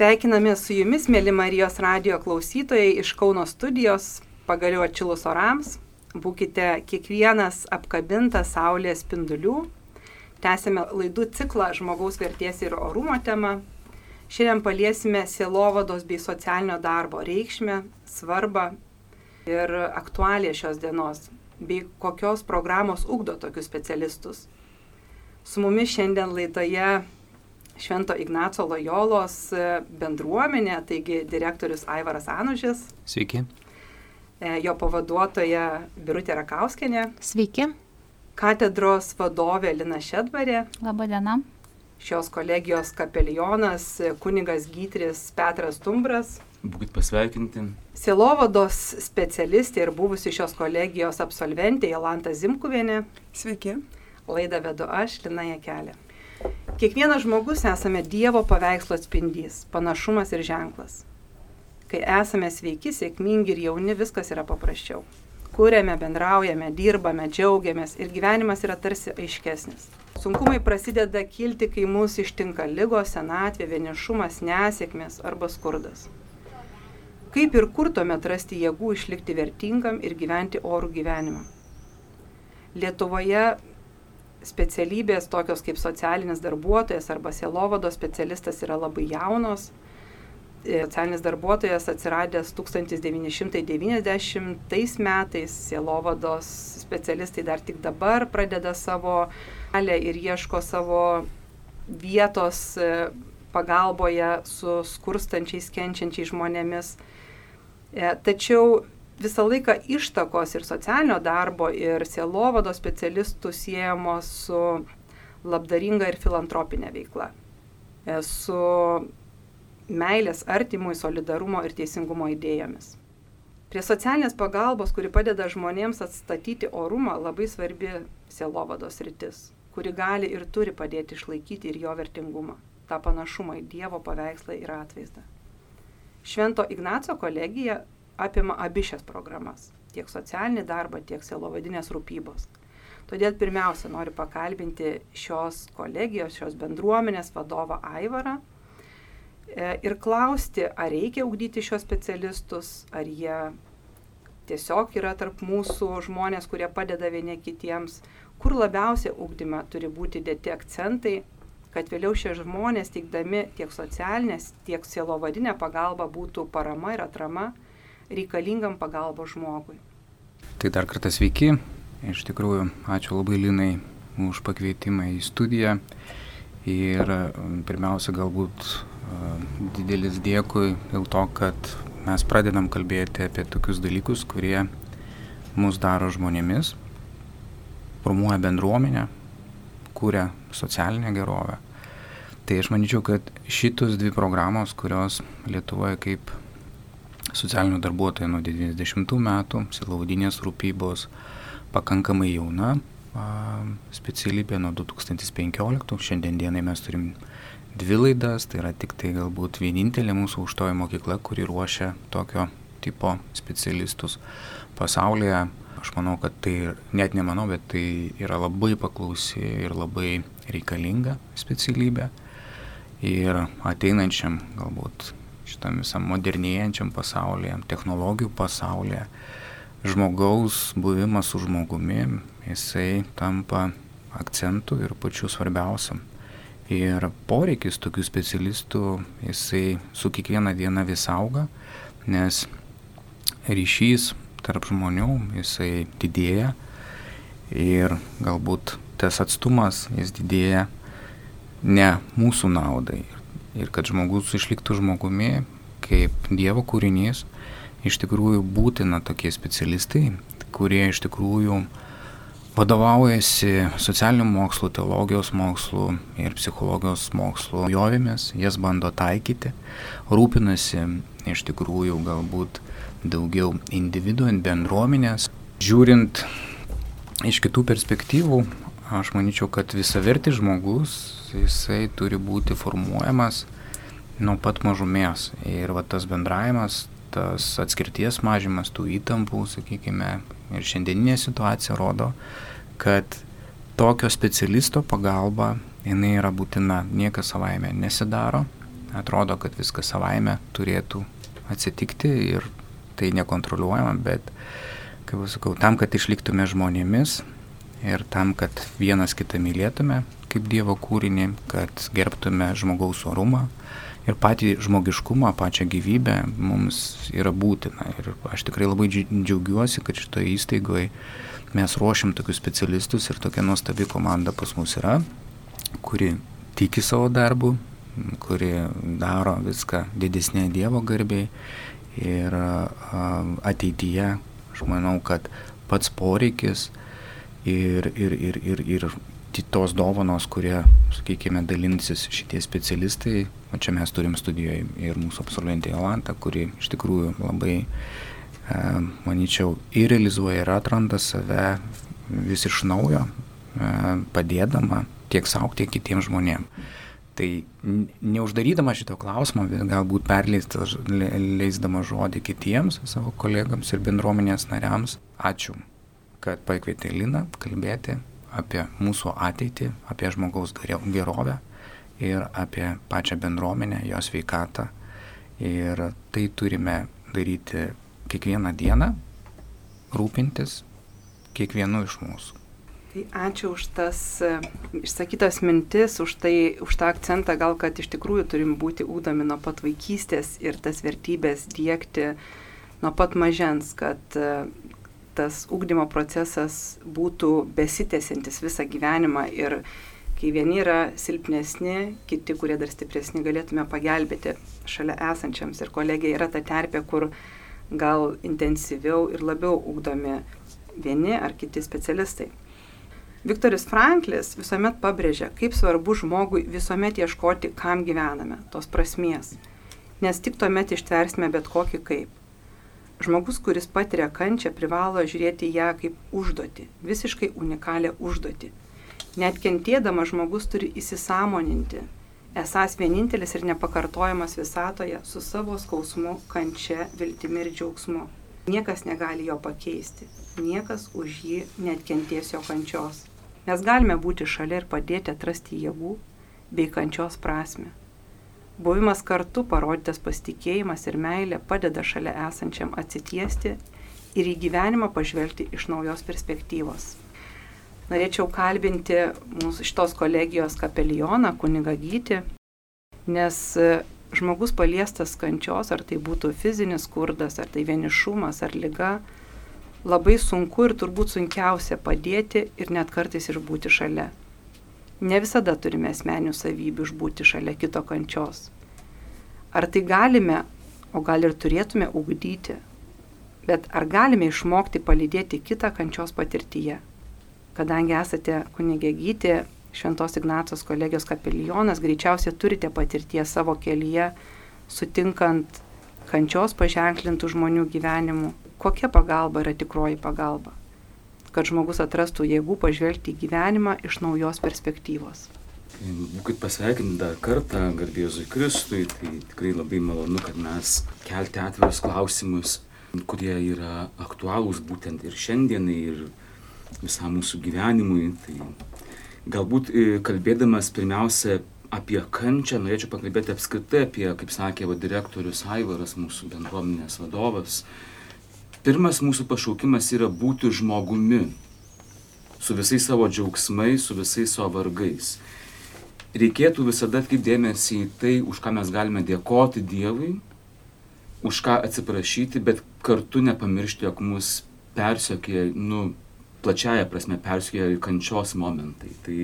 Sveikiname su jumis, mėly Marijos radio klausytojai iš Kauno studijos, pagaliau atšilus orams. Būkite kiekvienas apkabintas saulės spindulių. Tęsime laidų ciklą žmogaus vertės ir orumo tema. Šiandien paliesime sielovados bei socialinio darbo reikšmę, svarbą ir aktualiją šios dienos, bei kokios programos ugdo tokius specialistus. Su mumis šiandien laidoje Švento Ignaco Lojolos bendruomenė, taigi direktorius Aivaras Anužis. Sveiki. E, jo pavaduotoja Birutė Rakauskenė. Sveiki. Katedros vadovė Lina Šedvarė. Labadiena. Šios kolegijos kapelionas kunigas Gytris Petras Tumbras. Būkit pasveikinti. Silovados specialistė ir buvusi šios kolegijos absolventė Jolanta Zimkuvienė. Sveiki. Laidą vedu aš, Lina Jekelė. Kiekvienas žmogus esame Dievo paveikslo atspindys, panašumas ir ženklas. Kai esame sveiki, sėkmingi ir jauni, viskas yra paprasčiau. Kūrėme, bendraujame, dirbame, džiaugiamės ir gyvenimas yra tarsi aiškesnis. Sunkumai prasideda kilti, kai mūsų ištinka lygos, senatvė, vienišumas, nesėkmės arba skurdas. Kaip ir kur tuomet rasti jėgų išlikti vertingam ir gyventi orų gyvenimą? Lietuvoje specialybės tokios kaip socialinis darbuotojas arba sielovado specialistas yra labai jaunos. E, socialinis darbuotojas atsiradęs 1990 metais, sielovados specialistai dar tik dabar pradeda savo kelią ir ieško savo vietos e, pagalboje su skurstančiais, kenčiančiais žmonėmis. E, tačiau visą laiką ištakos ir socialinio darbo, ir sielovado specialistų siejamos su labdaringa ir filantropinė veikla, su meilės artimui, solidarumo ir teisingumo idėjomis. Prie socialinės pagalbos, kuri padeda žmonėms atstatyti orumą, labai svarbi sielovados rytis, kuri gali ir turi padėti išlaikyti ir jo vertingumą, tą panašumą į Dievo paveikslą ir atvaizdą. Švento Ignaco kolegija apima abi šias programas - tiek socialinį darbą, tiek selovadinės rūpybos. Todėl pirmiausia noriu pakalbinti šios kolegijos, šios bendruomenės vadovą Aivarą e, ir klausti, ar reikia ugdyti šios specialistus, ar jie tiesiog yra tarp mūsų žmonės, kurie padeda vieni kitiems, kur labiausiai ugdyme turi būti dėti akcentai, kad vėliau šie žmonės teikdami tiek socialinės, tiek sielovadinę pagalbą būtų parama ir atrama reikalingam pagalbo žmogui. Tai dar kartą sveiki. Iš tikrųjų, ačiū labai Linai už pakvietimą į studiją. Ir um, pirmiausia, galbūt uh, didelis dėkui dėl to, kad mes pradedam kalbėti apie tokius dalykus, kurie mus daro žmonėmis, formuoja bendruomenę, kūrė socialinę gerovę. Tai aš manyčiau, kad šitos dvi programos, kurios Lietuvoje kaip socialinių darbuotojų nuo 90 metų, silaudinės rūpybos pakankamai jauna specialybė nuo 2015. Šiandien dienai mes turim dvi laidas, tai yra tik tai galbūt vienintelė mūsų aukštoji mokykla, kuri ruošia tokio tipo specialistus pasaulyje. Aš manau, kad tai, net nemanau, bet tai yra labai paklausi ir labai reikalinga specialybė. Ir ateinančiam galbūt šitam visam modernėjančiam pasaulyje, technologijų pasaulyje, žmogaus buvimas su žmogumi, jisai tampa akcentu ir pačiu svarbiausiam. Ir poreikis tokių specialistų, jisai su kiekviena diena vis auga, nes ryšys tarp žmonių, jisai didėja ir galbūt tas atstumas, jis didėja ne mūsų naudai ir kad žmogus išliktų žmogumi kaip Dievo kūrinys, iš tikrųjų būtina tokie specialistai, kurie iš tikrųjų vadovaujasi socialinių mokslų, teologijos mokslų ir psichologijos mokslų jovėmis, jas bando taikyti, rūpinasi iš tikrųjų galbūt daugiau individų, bendruomenės. Žiūrint iš kitų perspektyvų, aš manyčiau, kad visavertis žmogus jisai turi būti formuojamas nuo pat mažumės. Ir va tas bendravimas, tas atskirties mažymas, tų įtampų, sakykime, ir šiandieninė situacija rodo, kad tokio specialisto pagalba jinai yra būtina, niekas savaime nesidaro, atrodo, kad viskas savaime turėtų atsitikti ir tai nekontroliuojama, bet, kaip aš sakau, tam, kad išliktume žmonėmis ir tam, kad vienas kitą mylėtume kaip Dievo kūrinį, kad gerbtume žmogaus orumą ir patį žmogiškumą, pačią gyvybę mums yra būtina. Ir aš tikrai labai džiaugiuosi, kad šitoje įstaigoje mes ruošiam tokius specialistus ir tokia nuostabi komanda pas mus yra, kuri tiki savo darbu, kuri daro viską didesnė Dievo garbiai ir ateityje aš manau, kad pats poreikis ir, ir, ir, ir, ir tos dovanos, kurie, sakykime, dalinsis šitie specialistai, o čia mes turim studijoje ir mūsų absolventė Jolanta, kuri iš tikrųjų labai, e, manyčiau, ir realizuoja ir atranda save vis iš naujo, e, padėdama tiek savo, tiek kitiems žmonėms. Tai neuždarydama šito klausimo, galbūt perleisdama žodį kitiems savo kolegams ir bendruomenės nariams, ačiū, kad pakvietė Liną kalbėti apie mūsų ateitį, apie žmogaus gerovę ir apie pačią bendruomenę, jos veikatą. Ir tai turime daryti kiekvieną dieną, rūpintis kiekvienu iš mūsų. Tai ačiū už tas e, išsakytas mintis, už, tai, už tą akcentą, gal kad iš tikrųjų turim būti ūdomi nuo pat vaikystės ir tas vertybės dėkti nuo pat mažens, kad e, tas ūkdymo procesas būtų besitėsintis visą gyvenimą ir kai vieni yra silpnesni, kiti, kurie dar stipresni, galėtume pagelbėti šalia esančiams. Ir kolegija yra ta terpė, kur gal intensyviau ir labiau ūkdomi vieni ar kiti specialistai. Viktoris Franklis visuomet pabrėžia, kaip svarbu žmogui visuomet ieškoti, kam gyvename, tos prasmės. Nes tik tuomet ištversime bet kokį kaip. Žmogus, kuris patiria kančią, privalo žiūrėti ją kaip užduoti, visiškai unikalią užduoti. Net kentėdama žmogus turi įsisamoninti, esas vienintelis ir nepakartojamas visatoje su savo skausmu, kančia, viltimi ir džiaugsmu. Niekas negali jo pakeisti, niekas už jį net kenties jo kančios. Mes galime būti šalia ir padėti atrasti jėgų bei kančios prasme. Buvimas kartu parodytas pasitikėjimas ir meilė padeda šalia esančiam atsitiesti ir į gyvenimą pažvelgti iš naujos perspektyvos. Norėčiau kalbinti mūsų šitos kolegijos kapelioną, kuniga gyti, nes žmogus paliestas kančios, ar tai būtų fizinis skurdas, ar tai vienišumas, ar lyga, labai sunku ir turbūt sunkiausia padėti ir net kartais išbūti šalia. Ne visada turime asmenių savybių išbūti šalia kito kančios. Ar tai galime, o gal ir turėtume ugdyti, bet ar galime išmokti palydėti kitą kančios patirtyje? Kadangi esate kunigė gyti, Šventos Ignacijos kolegijos kapelionas, greičiausiai turite patirties savo kelyje, sutinkant kančios paženklintų žmonių gyvenimų kokia pagalba yra tikroji pagalba. Kad žmogus atrastų jėgų pažvelgti į gyvenimą iš naujos perspektyvos. Būkit pasveikinti dar kartą, garbėzui Kristui, tai tikrai labai malonu, kad mes kelti atvirus klausimus, kurie yra aktualūs būtent ir šiandienai, ir visam mūsų gyvenimui. Tai galbūt e, kalbėdamas pirmiausia apie kančią, norėčiau pakalbėti apskritai apie, kaip sakė va, direktorius Aivaras, mūsų bendruomenės vadovas, Pirmas mūsų pašaukimas yra būti žmogumi, su visais savo džiaugsmais, su visais savo vargais. Reikėtų visada atkreipdėmėsi į tai, už ką mes galime dėkoti Dievui, už ką atsiprašyti, bet kartu nepamiršti, jog mus persiekė, nu, plačiaja prasme persiekė kančios momentai. Tai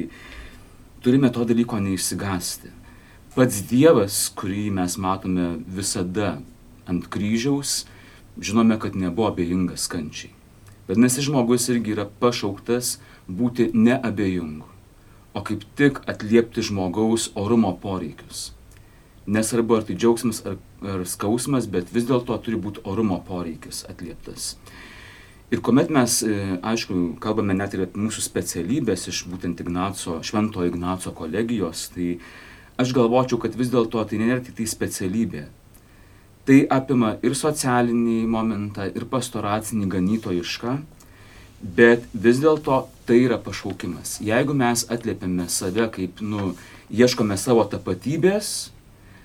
turime to dalyko neišsigasti. Pats Dievas, kurį mes matome visada ant kryžiaus, žinome, kad nebuvo abejingas kančiai. Vadinasi, žmogus irgi yra pašauktas būti neabejingu, o kaip tik atliepti žmogaus orumo poreikius. Nesvarbu, ar tai džiaugsmas ar, ar skausmas, bet vis dėlto turi būti orumo poreikis atlieptas. Ir kuomet mes, e, aišku, kalbame net ir apie mūsų specialybės iš būtent Ignaco, Švento Ignaco kolegijos, tai aš galvočiau, kad vis dėlto tai nėra tik tai specialybė, Tai apima ir socialinį momentą, ir pastoracinį ganytojišką, bet vis dėlto tai yra pašaukimas. Jeigu mes atliepiame save kaip, nu, ieškome savo tapatybės,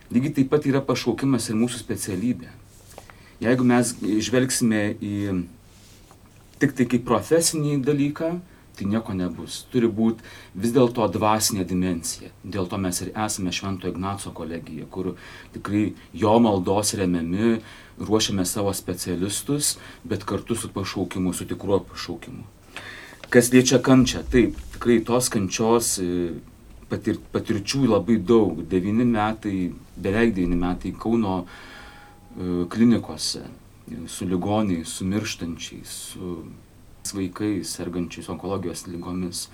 lygiai taip pat yra pašaukimas ir mūsų specialybė. Jeigu mes žvelgsime į tik tai kaip profesinį dalyką, tai nieko nebus. Turi būti vis dėlto dvasinė dimensija. Dėl to mes ir esame Švento Ignaco kolegija, kur tikrai jo maldos remiami, ruošiame savo specialistus, bet kartu su pašaukimu, su tikruo pašaukimu. Kas liečia kančią, taip, tikrai tos kančios e, patir, patirčių labai daug. Devini metai, beveik devini metai Kauno e, klinikose su ligoniais, su mirštančiais, su vaikais, sergančiais onkologijos lygomis.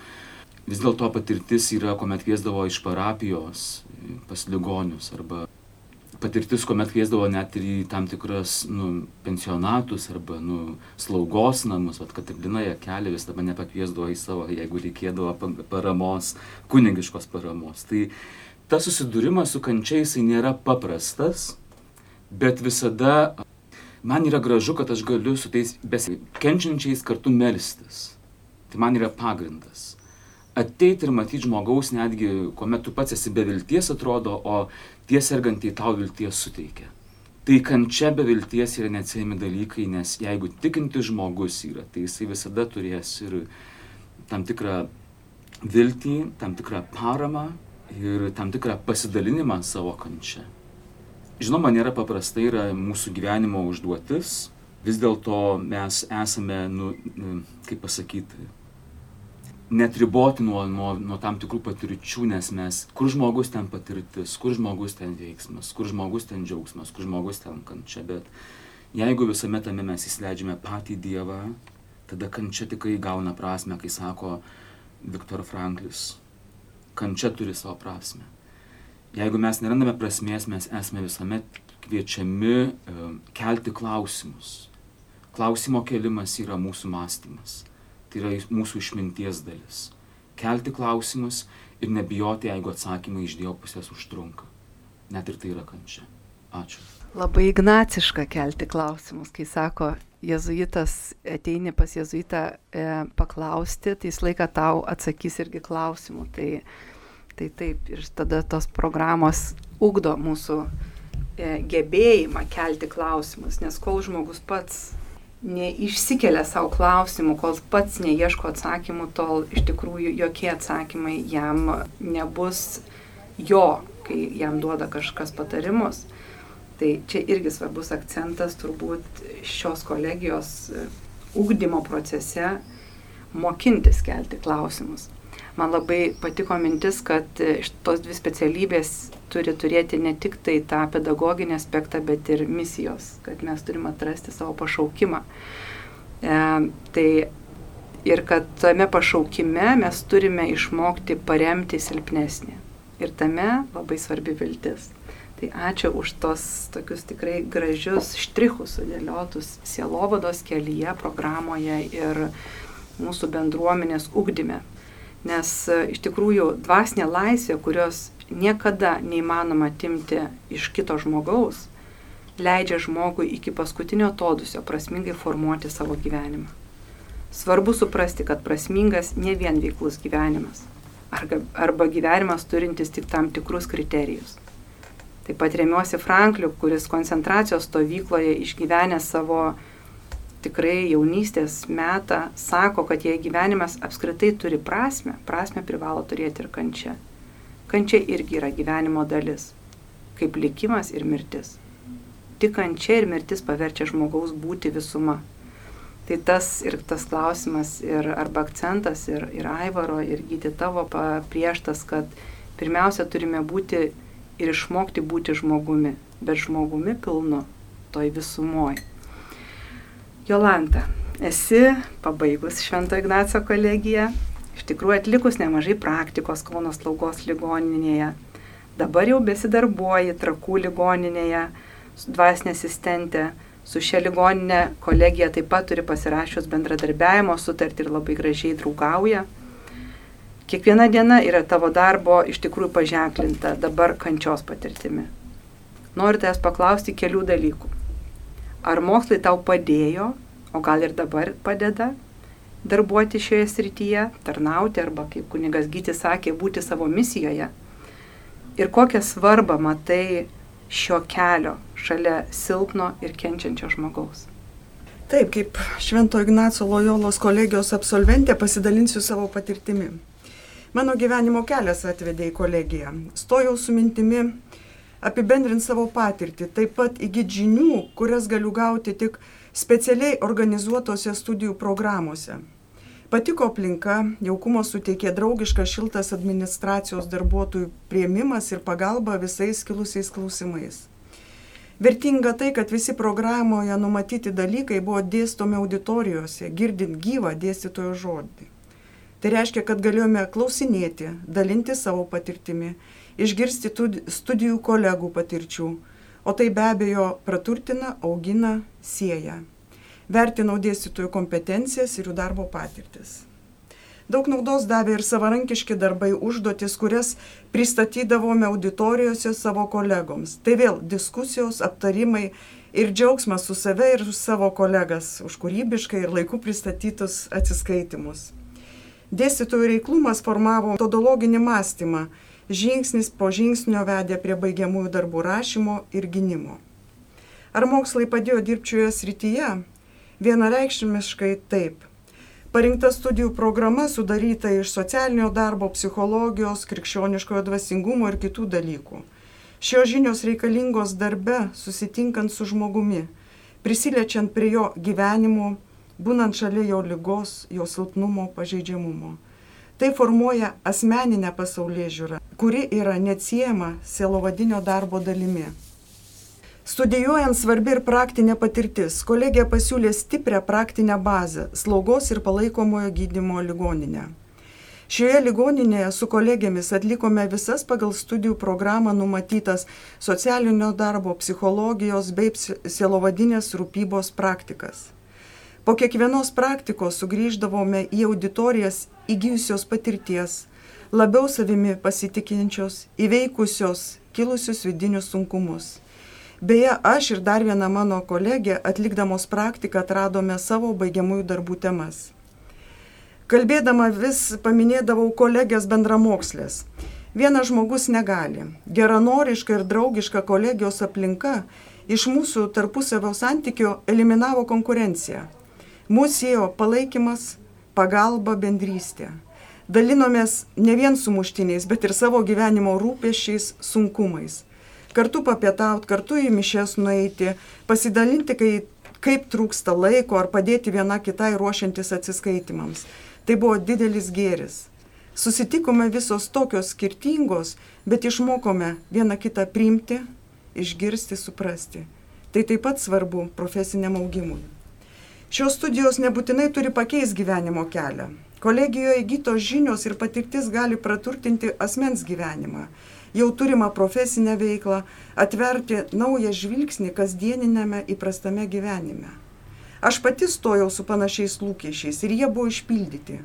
Vis dėlto patirtis yra, kuomet kviesdavo iš parapijos e, pas ligonius arba patirtis, kuomet kviesdavo net ir į tam tikras nu, pensionatus arba nu, slaugos namus, vat, kad ir Lina Jekelė vis dabar nepakviesdavo į savo, jeigu reikėdavo paramos, kunigiškos paramos. Tai tas susidūrimas su kančia jisai nėra paprastas, bet visada man yra gražu, kad aš galiu su tais besikenčiančiais kartu melstis. Tai man yra pagrindas ateiti ir matyti žmogaus netgi, kuomet tu pats esi be vilties atrodo, o tie sergantieji tau vilties suteikia. Tai kančia be vilties yra neatsiejami dalykai, nes jeigu tikinti žmogus yra, tai jisai visada turės ir tam tikrą viltį, tam tikrą paramą ir tam tikrą pasidalinimą savo kančia. Žinoma, nėra paprasta, yra mūsų gyvenimo užduotis, vis dėlto mes esame, nu, kaip pasakyti, netriboti nuo, nuo, nuo tam tikrų patirčių, nes mes, kur žmogus ten patirtis, kur žmogus ten veiksmas, kur žmogus ten džiaugsmas, kur žmogus ten kančia, bet jeigu visame tame mes įsileidžiame patį Dievą, tada kančia tikrai gauna prasme, kai sako Viktor Franklis, kančia turi savo prasme. Jeigu mes nerandame prasmės, mes esame visuomet kviečiami e, kelti klausimus. Klausimo kelimas yra mūsų mąstymas Tai yra mūsų išminties dalis. Kelti klausimus ir nebijoti, jeigu atsakymai iš Dievo pusės užtrunka. Net ir tai yra kančia. Ačiū. Labai ignaciška kelti klausimus, kai sako, jezuitas ateini pas jezuitą e, paklausti, tai jis laiką tau atsakys irgi klausimų. Tai, tai taip, ir tada tos programos ugdo mūsų e, gebėjimą kelti klausimus, nes kol žmogus pats neišsikelia savo klausimų, kol pats neieško atsakymų, tol iš tikrųjų jokie atsakymai jam nebus jo, kai jam duoda kažkas patarimus. Tai čia irgi svarbus akcentas turbūt šios kolegijos ugdymo procese mokintis kelti klausimus. Man labai patiko mintis, kad tos dvi specialybės turi turėti ne tik tai tą pedagoginį aspektą, bet ir misijos, kad mes turim atrasti savo pašaukimą. E, tai ir kad tame pašaukime mes turime išmokti paremti silpnesnį. Ir tame labai svarbi viltis. Tai ačiū už tos tokius tikrai gražius štrichus sudėliotus sielovados kelyje, programoje ir mūsų bendruomenės ugdyme. Nes e, iš tikrųjų dvasinė laisvė, kurios niekada neįmanoma atimti iš kito žmogaus, leidžia žmogui iki paskutinio todusio prasmingai formuoti savo gyvenimą. Svarbu suprasti, kad prasmingas ne vien veiklus gyvenimas, arba gyvenimas turintis tik tam tikrus kriterijus. Taip pat remiuosi Frankliu, kuris koncentracijos stovykloje išgyvenę savo tikrai jaunystės metą, sako, kad jei gyvenimas apskritai turi prasme, prasme privalo turėti ir kančia. Kančia irgi yra gyvenimo dalis, kaip likimas ir mirtis. Tik kančia ir mirtis paverčia žmogaus būti visuma. Tai tas ir tas klausimas, ir, arba akcentas, ir, ir Aivaro, ir gyti tavo prieštas, kad pirmiausia turime būti ir išmokti būti žmogumi, bet žmogumi pilnu, toj visumoj. Jolanta, esi pabaigus Švento Ignaco kolegiją, Iš tikrųjų atlikus nemažai praktikos Kauno slaugos ligoninėje, dabar jau besidarbuoji Trakų ligoninėje, dvasinė asistentė, su šia ligoninė kolegija taip pat turi pasirašius bendradarbiavimo sutartį ir labai gražiai draugauja. Kiekviena diena yra tavo darbo iš tikrųjų paženklinta dabar kančios patirtimi. Noriu tavęs paklausti kelių dalykų. Ar mokslai tau padėjo, o gal ir dabar padeda, darbuoti šioje srityje, tarnauti arba, kaip kunigas Gyti sakė, būti savo misijoje. Ir kokią svarbą matai šio kelio šalia silpno ir kenčiančio žmogaus. Taip, kaip Švento Ignaco Lojolos kolegijos absolventė pasidalinsiu savo patirtimi. Mano gyvenimo kelias atvedė į kolegiją. Stojau su mintimi apibendrinti savo patirtį, taip pat įgyti žinių, kurias galiu gauti tik specialiai organizuotose studijų programuose. Patiko aplinka, jaukumo suteikė draugiškas šiltas administracijos darbuotojų prieimimas ir pagalba visais kilusiais klausimais. Vertinga tai, kad visi programoje numatyti dalykai buvo dėstomi auditorijose, girdint gyvą dėstytojo žodį. Tai reiškia, kad galėjome klausinėti, dalinti savo patirtimi, išgirsti studijų kolegų patirčių, o tai be abejo praturtina, augina, sieja vertinau dėstytojų kompetencijas ir jų darbo patirtis. Daug naudos davė ir savarankiški darbai užduotis, kurias pristatydavome auditorijose savo kolegoms. Tai vėl diskusijos, aptarimai ir džiaugsmas su save ir su savo kolegas už kūrybiškai ir laiku pristatytus atsiskaitimus. Dėstytojų reiklumas formavo metodologinį mąstymą, žingsnis po žingsnio vedė prie baigiamųjų darbų rašymo ir gynimo. Ar mokslai padėjo dirbti šioje srityje? Vienareikšmiškai taip. Parinkta studijų programa sudaryta iš socialinio darbo, psichologijos, krikščioniškojo dvasingumo ir kitų dalykų. Šios žinios reikalingos darbe, susitinkant su žmogumi, prisilečiant prie jo gyvenimo, būnant šalia jo lygos, jo silpnumo, pažeidžiamumo. Tai formuoja asmeninę pasaulyje žiūrą, kuri yra neatsiejama sielovadinio darbo dalimi. Studijuojant svarbi ir praktinė patirtis, kolegija pasiūlė stiprią praktinę bazę - slaugos ir palaikomojo gydimo ligoninę. Šioje ligoninėje su kolegėmis atlikome visas pagal studijų programą numatytas socialinio darbo, psichologijos bei sielovadinės rūpybos praktikas. Po kiekvienos praktikos sugrįždavome į auditorijas įgyjusios patirties, labiau savimi pasitikinčios, įveikusios kilusius vidinius sunkumus. Beje, aš ir dar viena mano kolegė atlikdamos praktiką atradome savo baigiamųjų darbų temas. Kalbėdama vis paminėdavau kolegės bendramokslės. Vienas žmogus negali. Geranoriška ir draugiška kolegijos aplinka iš mūsų tarpusavio santykio eliminavo konkurenciją. Mūsų siejo palaikymas, pagalba, bendrystė. Dalinomės ne vien sumuštiniais, bet ir savo gyvenimo rūpešiais, sunkumais kartu papietauti, kartu į mišes nueiti, pasidalinti, kai, kaip trūksta laiko ar padėti viena kitai ruošiantis atsiskaitimams. Tai buvo didelis gėris. Susitikome visos tokios skirtingos, bet išmokome vieną kitą priimti, išgirsti, suprasti. Tai taip pat svarbu profesiniam augimui. Šios studijos nebūtinai turi pakeisti gyvenimo kelią. Kolegijoje įgytos žinios ir patirtis gali praturtinti asmens gyvenimą jau turimą profesinę veiklą, atverti naują žvilgsnį kasdieninėme įprastame gyvenime. Aš pati stojau su panašiais lūkesčiais ir jie buvo išpildyti.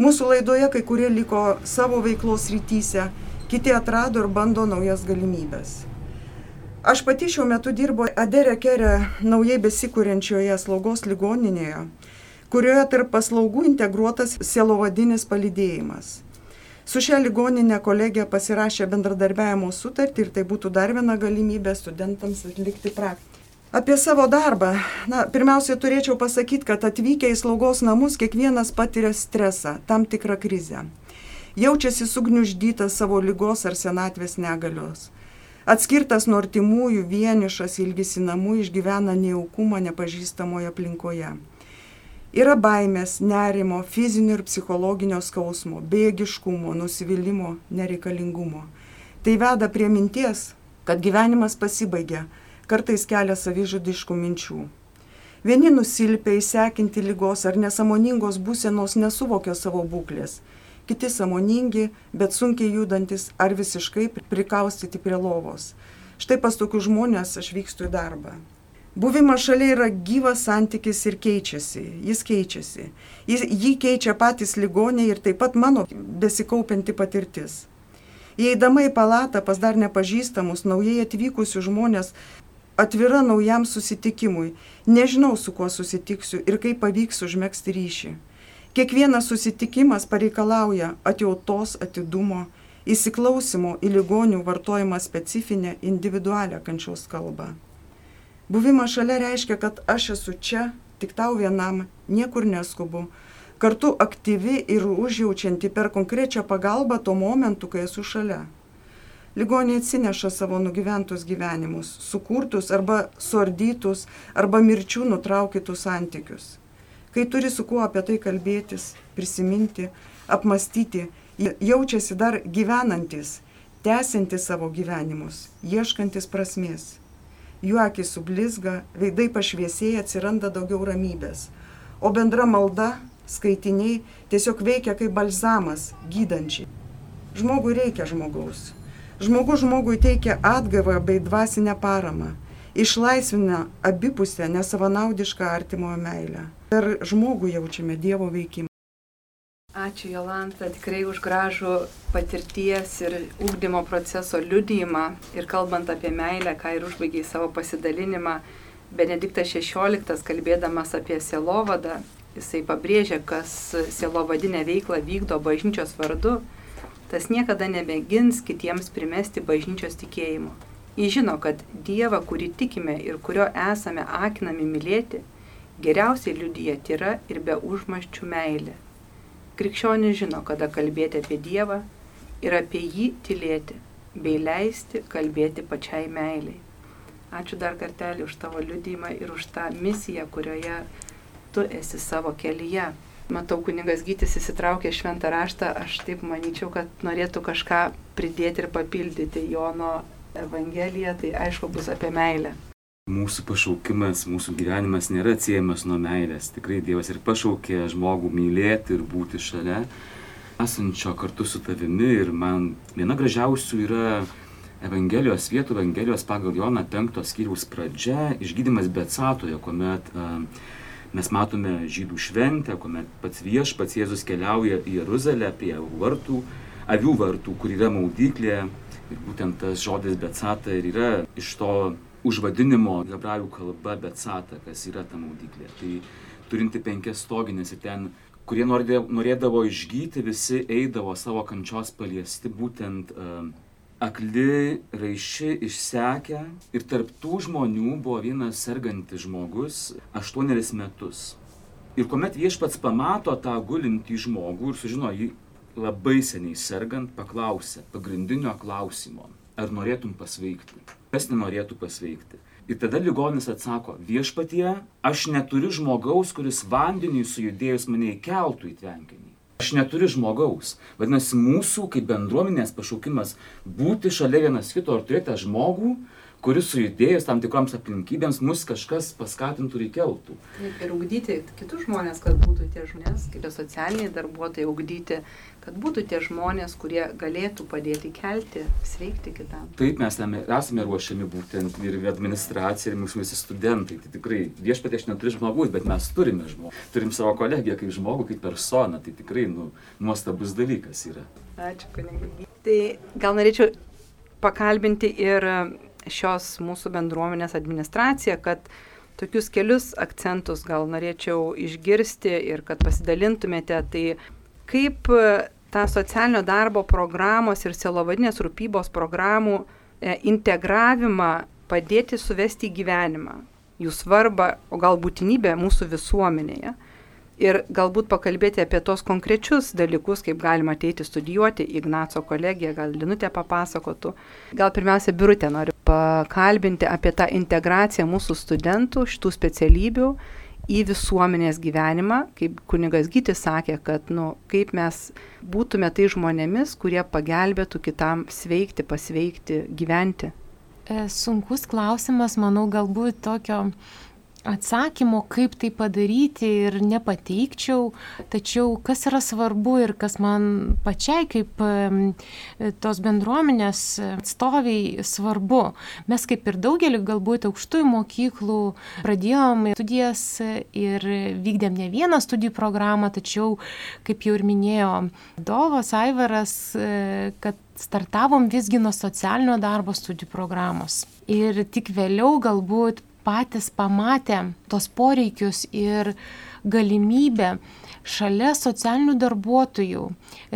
Mūsų laidoje kai kurie liko savo veiklos rytise, kiti atrado ir bando naujas galimybės. Aš pati šiuo metu dirbu Adere Kere naujai besikūrenčioje slaugos ligoninėje, kurioje tarp paslaugų integruotas sielovadinis palydėjimas. Su šia ligoninė kolegija pasirašė bendradarbiavimo sutartį ir tai būtų dar viena galimybė studentams atlikti praktiką. Apie savo darbą. Na, pirmiausia, turėčiau pasakyti, kad atvykę į slaugos namus kiekvienas patiria stresą, tam tikrą krizę. Jaučiasi sugniuždytas savo lygos ar senatvės negalios. Atskirtas nuo artimųjų, vienišas, ilgisi namų, išgyvena nejaukumą nepažįstamoje aplinkoje. Yra baimės, nerimo, fizinio ir psichologinio skausmo, bėgiškumo, nusivylimų, nereikalingumo. Tai veda prie minties, kad gyvenimas pasibaigia, kartais kelia savižudiškų minčių. Vieni nusilpia įsekinti lygos ar nesamoningos būsenos nesuvokia savo būklės, kiti samoningi, bet sunkiai judantis ar visiškai prikaustyti prie lovos. Štai pas tokius žmonės aš vykstu į darbą. Buvimas šalia yra gyvas santykis ir keičiasi, jis keičiasi. Jis, jį keičia patys ligoniai ir taip pat mano besikaupianti patirtis. Įeidama į palatą pas dar nepažįstamus, naujai atvykusius žmonės, atvira naujam susitikimui, nežinau su kuo susitiksiu ir kaip pavyks užmėgsti ryšį. Kiekvienas susitikimas pareikalauja atjautos, atidumo, įsiklausimo į ligonių vartojimą specifinę individualią kančios kalbą. Buvimas šalia reiškia, kad aš esu čia, tik tau vienam, niekur neskubu, kartu aktyvi ir užjaučianti per konkrečią pagalbą tuo momentu, kai esu šalia. Ligonė atsineša savo nugyventus gyvenimus, sukurtus arba suardytus, arba mirčių nutraukytus santykius. Kai turi su kuo apie tai kalbėtis, prisiminti, apmastyti, jaučiasi dar gyvenantis, tęsiantis savo gyvenimus, ieškantis prasmės. Jų akis sublizga, veidai pašviesėja, atsiranda daugiau ramybės. O bendra malda, skaitiniai tiesiog veikia kaip balzamas, gydančiai. Žmogui reikia žmogaus. Žmogus žmogui teikia atgavą bei dvasinę paramą. Išlaisvina abipusę nesavanaudišką artimojo meilę. Per žmogų jaučiame Dievo veikimą. Ačiū Jolanta tikrai už gražų patirties ir ūkdymo proceso liudijimą ir kalbant apie meilę, ką ir užbaigiai savo pasidalinimą, Benediktas XVI kalbėdamas apie sielovadą, jisai pabrėžia, kas sielovadinę veiklą vykdo bažnyčios vardu, tas niekada nebegins kitiems primesti bažnyčios tikėjimo. Jis žino, kad Dievą, kurį tikime ir kurio esame akinami mylėti, geriausiai liudyja tyra ir be užmaščių meilė. Krikščionis žino, kada kalbėti apie Dievą ir apie jį tylėti, bei leisti kalbėti pačiai meiliai. Ačiū dar kartelį už tavo liudymą ir už tą misiją, kurioje tu esi savo kelyje. Matau, kuningas Gytis įsitraukė šventą raštą, aš taip manyčiau, kad norėtų kažką pridėti ir papildyti Jono Evangeliją, tai aišku bus apie meilę mūsų pašaukimas, mūsų gyvenimas nėra atsiejamas nuo meilės. Tikrai Dievas ir pašaukė žmogų mylėti ir būti šalia, esančio kartu su tavimi. Ir man viena gražiausių yra Evangelijos vietų, Evangelijos pagal Joną 5 skyriaus pradžia, išgydymas Betsatoje, kuomet mes matome žydų šventę, kuomet pats viešpats Jėzus keliauja į Jeruzalę prie vartų, avių vartų, kur yra maudyklė. Ir būtent tas žodis Betsata ir yra iš to užvadinimo hebrajų kalba Betsata, kas yra ta maudyklė. Tai turinti penkias stoginės ir ten, kurie norėdavo išgyti, visi eidavo savo kančios paliesti, būtent uh, akli, raiši, išsekę. Ir tarp tų žmonių buvo vienas sergantis žmogus aštuoneris metus. Ir kuomet viešpats pamato tą gulintį žmogų ir sužino jį labai seniai sergant, paklausė pagrindinio klausimo, ar norėtum pasveikti kas nenorėtų pasveikti. Ir tada ligonis atsako, viešpatie, aš neturiu žmogaus, kuris vandeniui sujudėjus mane įkeltų į tvenkinį. Aš neturiu žmogaus. Vadinasi, mūsų kaip bendruomenės pašaukimas būti šalia vienas kito ar turėti žmogų, kuris sujudėjus tam tikroms aplinkybėms mus kažkas paskatintų ir keltų. Ir ugdyti kitus žmonės, kad būtų tie žmonės, kaip ir socialiniai darbuotojai, ugdyti, kad būtų tie žmonės, kurie galėtų padėti kelti, sveikti kitam. Taip, mes esame ruošiami būtent ir administracija, ir mūsų visi studentai. Tai tikrai viešpatė aš neturiu žmogus, bet mes turime žmogų. Turim savo kolegiją kaip žmogų, kaip personą. Tai tikrai nu, nuostabus dalykas yra. Ačiū, kunigai. Tai gal norėčiau pakalbinti ir šios mūsų bendruomenės administracija, kad tokius kelius akcentus gal norėčiau išgirsti ir kad pasidalintumėte, tai kaip tą socialinio darbo programos ir selovadinės rūpybos programų e, integravimą padėti suvesti į gyvenimą, jų svarbą, o gal būtinybę mūsų visuomenėje? Ir galbūt pakalbėti apie tos konkrečius dalykus, kaip galima ateiti studijuoti. Ignaco kolegiją, gal Linutė papasakotų. Gal pirmiausia, Birutė noriu pakalbinti apie tą integraciją mūsų studentų, šitų specialybių į visuomenės gyvenimą, kaip kunigas Gytis sakė, kad, nu, kaip mes būtume tai žmonėmis, kurie pagelbėtų kitam sveikti, pasveikti, gyventi. E, sunkus klausimas, manau, galbūt tokio atsakymo, kaip tai padaryti ir nepateikčiau, tačiau kas yra svarbu ir kas man pačiai kaip tos bendruomenės atstoviai svarbu. Mes kaip ir daugelį galbūt aukštųjų mokyklų pradėjom studijas ir vykdėm ne vieną studijų programą, tačiau, kaip jau ir minėjo Dovas Aivaras, kad startavom visgi nuo socialinio darbo studijų programos. Ir tik vėliau galbūt patys pamatę tos poreikius ir galimybę šalia socialinių darbuotojų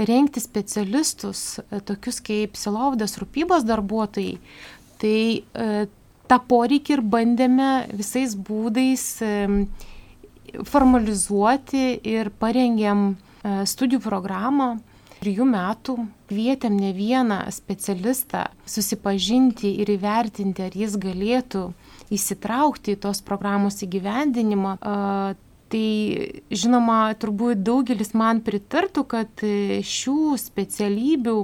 renkti specialistus, e, tokius kaip silovdas rūpybos darbuotojai, tai e, tą poreikį ir bandėme visais būdais e, formalizuoti ir parengėm e, studijų programą. Trijų metų kvietėm ne vieną specialistą susipažinti ir įvertinti, ar jis galėtų įsitraukti į tos programos įgyvendinimą. Tai žinoma, turbūt daugelis man pritartų, kad šių specialybių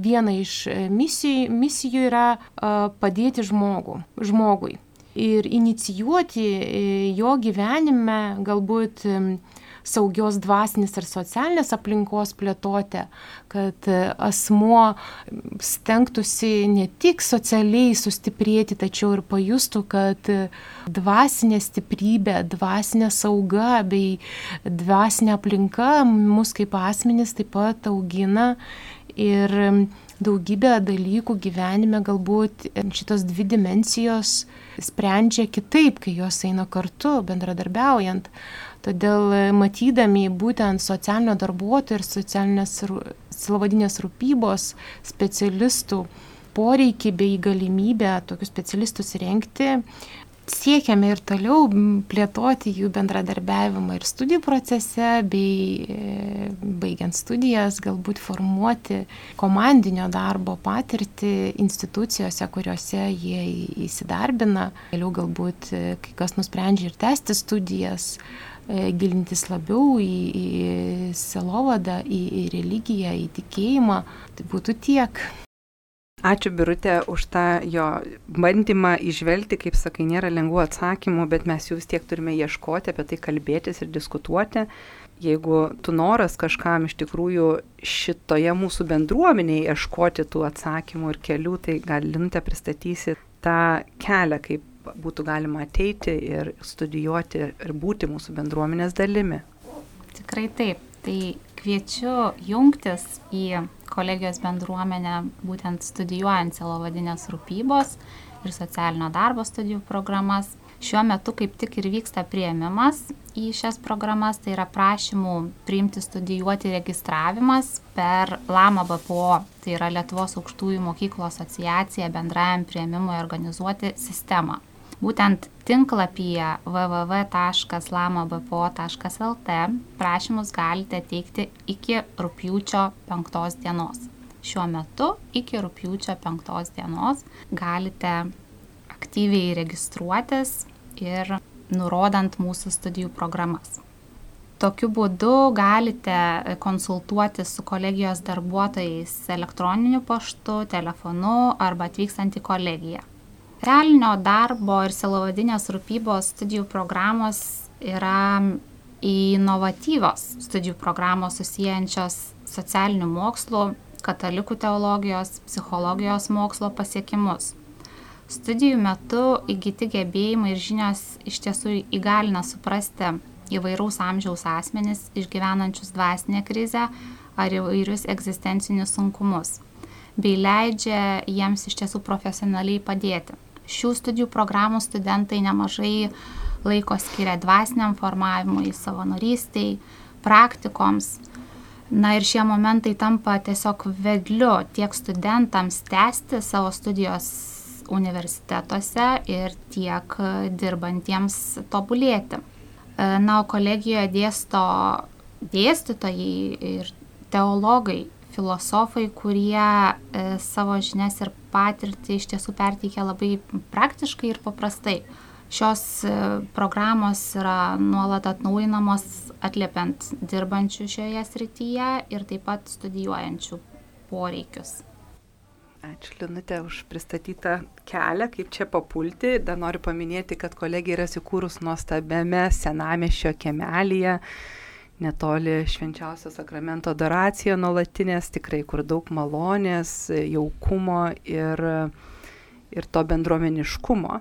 viena iš misijų, misijų yra padėti žmogų, žmogui ir inicijuoti jo gyvenime galbūt saugios dvasinės ir socialinės aplinkos plėtotę, kad asmuo stengtųsi ne tik socialiai sustiprėti, tačiau ir pajustų, kad dvasinė stiprybė, dvasinė sauga bei dvasinė aplinka mus kaip asmenys taip pat augina ir daugybę dalykų gyvenime galbūt šitos dvi dimensijos sprendžia kitaip, kai jos eina kartu, bendradarbiaujant. Todėl e, matydami būtent socialinio darbuotojo ir socialinės silovadinės rūpybos specialistų poreikį bei galimybę tokius specialistus renkti, siekiame ir toliau plėtoti jų bendradarbiavimą ir studijų procese, bei e, baigiant studijas galbūt formuoti komandinio darbo patirtį institucijose, kuriuose jie įsidarbina. Vėliau galbūt e, kai kas nusprendžia ir tęsti studijas gilintis labiau į, į selovadą, į, į religiją, į tikėjimą. Tai būtų tiek. Ačiū Birutė už tą jo bandymą išvelgti, kaip sakai, nėra lengvų atsakymų, bet mes jų vis tiek turime ieškoti, apie tai kalbėtis ir diskutuoti. Jeigu tu noras kažkam iš tikrųjų šitoje mūsų bendruomenėje ieškoti tų atsakymų ir kelių, tai gal Lintė pristatysi tą kelią, kaip būtų galima ateiti ir studijuoti ir būti mūsų bendruomenės dalimi. Tikrai taip. Tai kviečiu jungtis į kolegijos bendruomenę būtent studijuojant celovadinės rūpybos ir socialinio darbo studijų programas. Šiuo metu kaip tik ir vyksta prieimimas į šias programas, tai yra prašymų priimti studijuoti registravimas per LAMA BPO, tai yra Lietuvos aukštųjų mokyklų asociacija bendrajam prieimimui organizuoti sistemą. Būtent tinklapyje www.lamabpo.lt prašymus galite teikti iki rūpjūčio 5 dienos. Šiuo metu iki rūpjūčio 5 dienos galite aktyviai registruotis ir nurodant mūsų studijų programas. Tokiu būdu galite konsultuoti su kolegijos darbuotojais elektroniniu paštu, telefonu arba atvykstant į kolegiją. Realinio darbo ir silovadinės rūpybos studijų programos yra inovatyvios studijų programos susijančios socialinių mokslų, katalikų teologijos, psichologijos mokslo pasiekimus. Studijų metu įgyti gebėjimai ir žinios iš tiesų įgalina suprasti įvairaus amžiaus asmenis išgyvenančius dvasinę krizę ar įvairius egzistencinius sunkumus, bei leidžia jiems iš tiesų profesionaliai padėti šių studijų programų studentai nemažai laiko skiria dvasiniam formavimui, savanorystiai, praktikoms. Na ir šie momentai tampa tiesiog vedliu tiek studentams tęsti savo studijos universitetuose ir tiek dirbantiems tobulėti. Na, o kolegijoje dėsto dėstytojai ir teologai filosofai, kurie e, savo žinias ir patirtį iš tiesų perteikia labai praktiškai ir paprastai. Šios e, programos yra nuolat atnaujinamos atliepiant dirbančių šioje srityje ir taip pat studijuojančių poreikius. Ačiū Linutė už pristatytą kelią, kaip čia papulti. Dar noriu paminėti, kad kolegija yra įsikūrus nuostabiame senamešio kemelėje netoli švenčiausio sakramento adoracija nuolatinės, tikrai kur daug malonės, jaukumo ir, ir to bendruomeniškumo.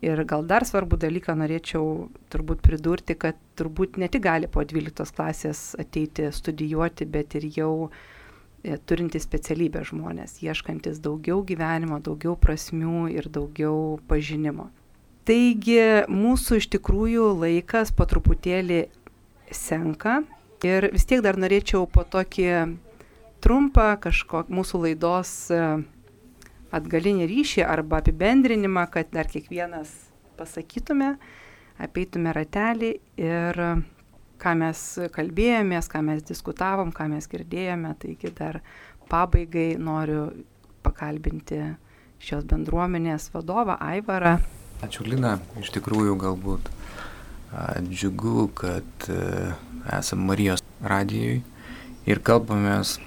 Ir gal dar svarbų dalyką norėčiau turbūt pridurti, kad turbūt ne tik gali po 12 klasės ateiti studijuoti, bet ir jau e, turintys specialybę žmonės, ieškantis daugiau gyvenimo, daugiau prasmių ir daugiau pažinimo. Taigi mūsų iš tikrųjų laikas po truputėlį senka ir vis tiek dar norėčiau po tokį trumpą kažkokį mūsų laidos e, atgalinį ryšį arba apibendrinimą, kad dar kiekvienas pasakytume, apeitume ratelį ir ką mes kalbėjomės, ką mes diskutavom, ką mes girdėjome. Taigi dar pabaigai noriu pakalbinti šios bendruomenės vadovą Aivarą. Ačiū Lina, iš tikrųjų galbūt džiugu, kad e, esam Marijos radijui ir kalbamės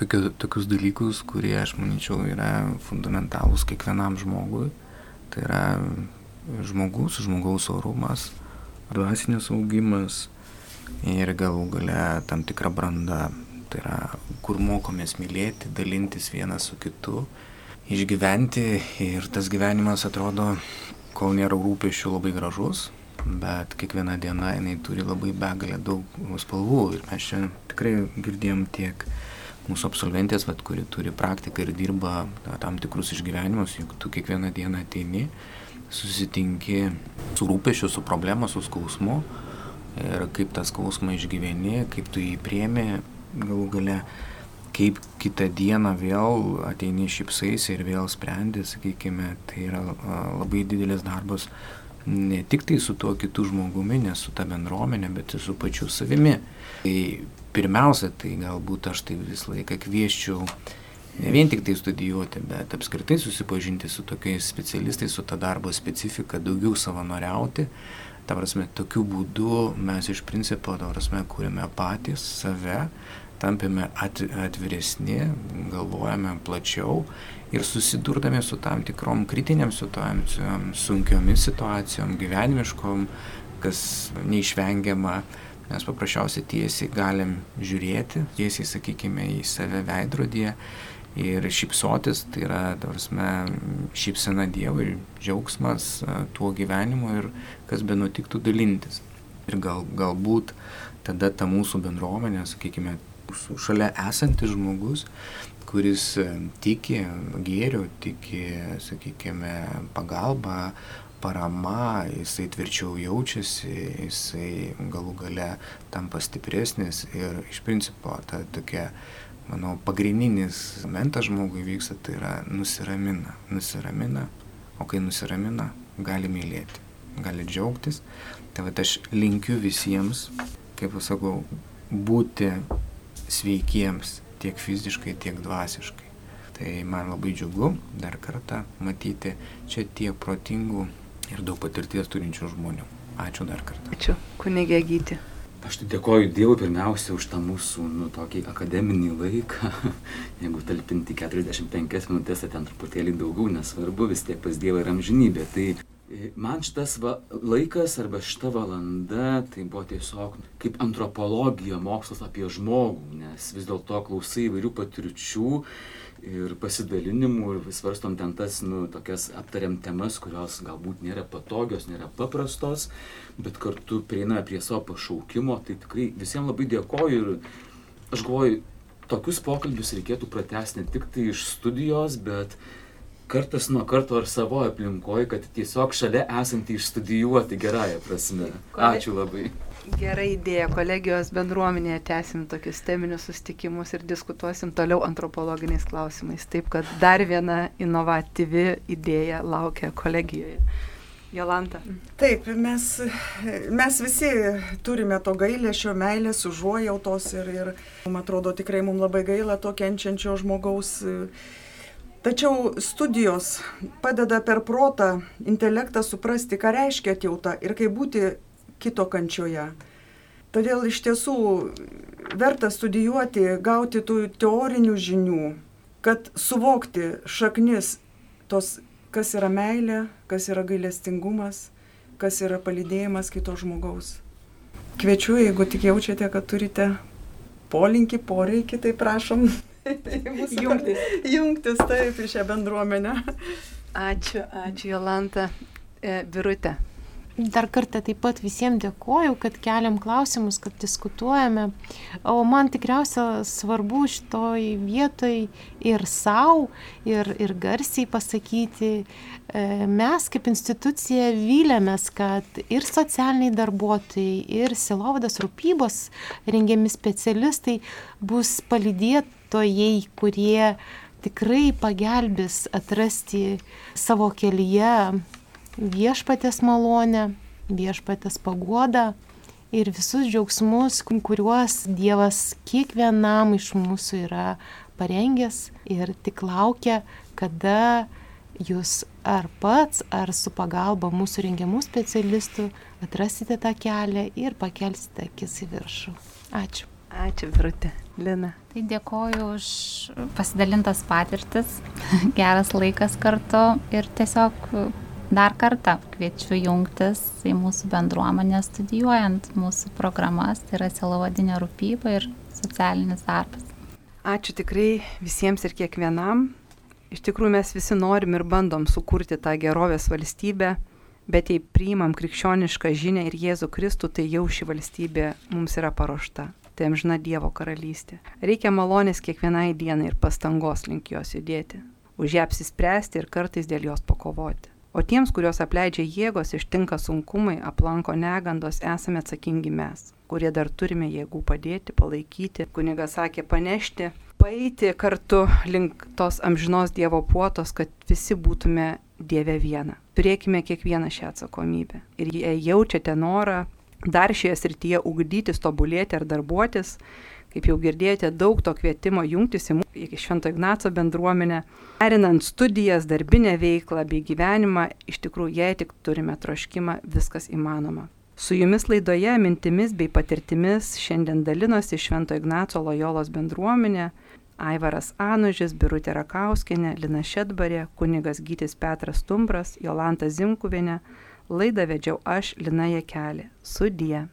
tokius, tokius dalykus, kurie, aš manyčiau, yra fundamentalūs kiekvienam žmogui. Tai yra žmogus, žmogaus orumas, dvasinis augimas ir galų gale tam tikra branda. Tai yra, kur mokomės mylėti, dalintis vienas su kitu, išgyventi ir tas gyvenimas atrodo, kol nėra rūpešių, labai gražus, bet kiekviena diena jinai turi labai begalę daug spalvų ir mes čia tikrai girdėjom tiek mūsų absolventės, vat, kuri turi praktiką ir dirba na, tam tikrus išgyvenimus, juk tu kiekvieną dieną ateini, susitinki su rūpešiu, su problema, su skausmu ir kaip tą skausmą išgyveni, kaip tu jį priemi, galų gale, kaip kitą dieną vėl ateini šipsais ir vėl sprendi, sakykime, tai yra labai didelis darbas ne tik tai su tuo kitu žmogumi, ne su ta bendruomenė, bet ir su pačiu savimi. Tai pirmiausia, tai galbūt aš tai visą laiką kvieščiau ne vien tik tai studijuoti, bet apskritai susipažinti su tokiais specialistais, su ta darbo specifika, daugiau savanoriauti. Ta prasme, tokiu būdu mes iš principo, ta prasme, kūrėme patys save, tampame atviresni, galvojame plačiau ir susidurdami su tam tikrom kritiniam situacijom, sunkiomis situacijom, gyvenimiškom, kas neišvengiama, mes paprasčiausiai tiesiai galim žiūrėti, tiesiai, sakykime, į save veidrodyje ir šypsotis, tai yra, tarsi, šypsena Dievui džiaugsmas tuo gyvenimu ir kas be nutiktų dalintis. Ir gal, galbūt tada ta mūsų bendruomenė, sakykime, šalia esantis žmogus, kuris e, tiki gėriu, tiki, sakykime, pagalba, parama, jisai tvirčiau jaučiasi, jisai galų gale tampa stipresnis ir iš principo ta tokia, manau, pagrindinis momentas žmogui vyksta, tai yra nusiramina, nusiramina, o kai nusiramina, gali mylėti, gali džiaugtis. Tai va aš linkiu visiems, kaip pasakau, būti sveikiems tiek fiziškai, tiek dvasiškai. Tai man labai džiugu dar kartą matyti čia tiek protingų ir daug patirties turinčių žmonių. Ačiū dar kartą. Ačiū, kunigė gyti. Aš tai dėkoju Dievui pirmiausia už tą mūsų nu, tokį akademinį laiką. Jeigu talpinti 45 minutės, tai ten truputėlį daugiau, nesvarbu, vis tiek pas Dievą yra amžinybė. Tai Man šitas va, laikas arba šita valanda tai buvo tiesiog kaip antropologija, mokslas apie žmogų, nes vis dėlto klausai įvairių patirčių ir pasidalinimų ir svarstom ten tas, nu, tokias aptariam temas, kurios galbūt nėra patogios, nėra paprastos, bet kartu prieina prie savo pašaukimo, tai tikrai visiems labai dėkoju ir aš galvoju, tokius pokalbius reikėtų pratesti ne tik tai iš studijos, bet kartas nuo karto ar savo aplinkoje, kad tiesiog šalia esantį išstudijuoti gerąją prasme. Ačiū labai. Gera idėja, kolegijos bendruomenėje tęsim tokius teminius sustikimus ir diskutuosim toliau antropologiniais klausimais. Taip, kad dar viena inovatyvi idėja laukia kolegijoje. Jolanta. Taip, mes, mes visi turime to gailėšio, meilės, užuojautos ir, ir man atrodo tikrai mums labai gaila to kenčiančio žmogaus Tačiau studijos padeda per protą, intelektą suprasti, ką reiškia atjauta ir kaip būti kito kančioje. Todėl iš tiesų verta studijuoti, gauti tų teorinių žinių, kad suvokti šaknis tos, kas yra meilė, kas yra gailestingumas, kas yra palydėjimas kito žmogaus. Kviečiu, jeigu tik jaučiate, kad turite polinkį, poreikį, tai prašom jungtis. jungtis taip į šią bendruomenę. Ačiū, ačiū Jolanta. E, Virutė. Dar kartą taip pat visiems dėkoju, kad keliam klausimus, kad diskutuojame. O man tikriausia svarbu šitoj vietoj ir savo, ir, ir garsiai pasakyti, e, mes kaip institucija vylėmės, kad ir socialiniai darbuotojai, ir silovadas rūpybos rengiami specialistai bus palydėtojai, kurie tikrai pagelbės atrasti savo kelyje viešpatės malonę, viešpatės paguodą ir visus džiaugsmus, kuriuos Dievas kiekvienam iš mūsų yra parengęs ir tik laukia, kada jūs ar pats, ar su pagalba mūsų rengiamų specialistų atrasite tą kelią ir pakelsite akis į viršų. Ačiū. Ačiū, Virutė. Lina. Tai dėkoju už pasidalintas patirtis, geras laikas kartu ir tiesiog dar kartą kviečiu jungtis į mūsų bendruomenę studijuojant mūsų programas, tai yra selovadinė rūpyba ir socialinis darbas. Ačiū tikrai visiems ir kiekvienam. Iš tikrųjų mes visi norim ir bandom sukurti tą gerovės valstybę, bet jei priimam krikščionišką žinę ir Jėzų Kristų, tai jau ši valstybė mums yra paruošta. Tai amžina Dievo karalystė. Reikia malonės kiekvienai dienai ir pastangos link jos judėti, už ją apsispręsti ir kartais dėl jos pakovoti. O tiems, kuriuos apleidžia jėgos, ištinka sunkumai, aplanko negandos, esame atsakingi mes, kurie dar turime jėgų padėti, palaikyti. Kunigas sakė, panešti, paeiti kartu link tos amžinos Dievo puotos, kad visi būtume Dieve viena. Turėkime kiekvieną šią atsakomybę. Ir jei jaučiate norą dar šioje srityje ugdytis, tobulėti ar darbuotis, kaip jau girdėjote, daug to kvietimo jungtis į Švento Ignaco bendruomenę, erinant studijas, darbinę veiklą bei gyvenimą, iš tikrųjų, jei tik turime troškimą, viskas įmanoma. Su jumis laidoje mintimis bei patirtimis šiandien dalinosi Švento Ignaco Lojolos bendruomenė, Aivaras Anužis, Birutė Rakauskinė, Lina Šedbarė, kunigas Gytis Petras Tumbras, Jolanta Zimkuvienė, laidą vedžiau aš, Lina Jekelė. Sudie.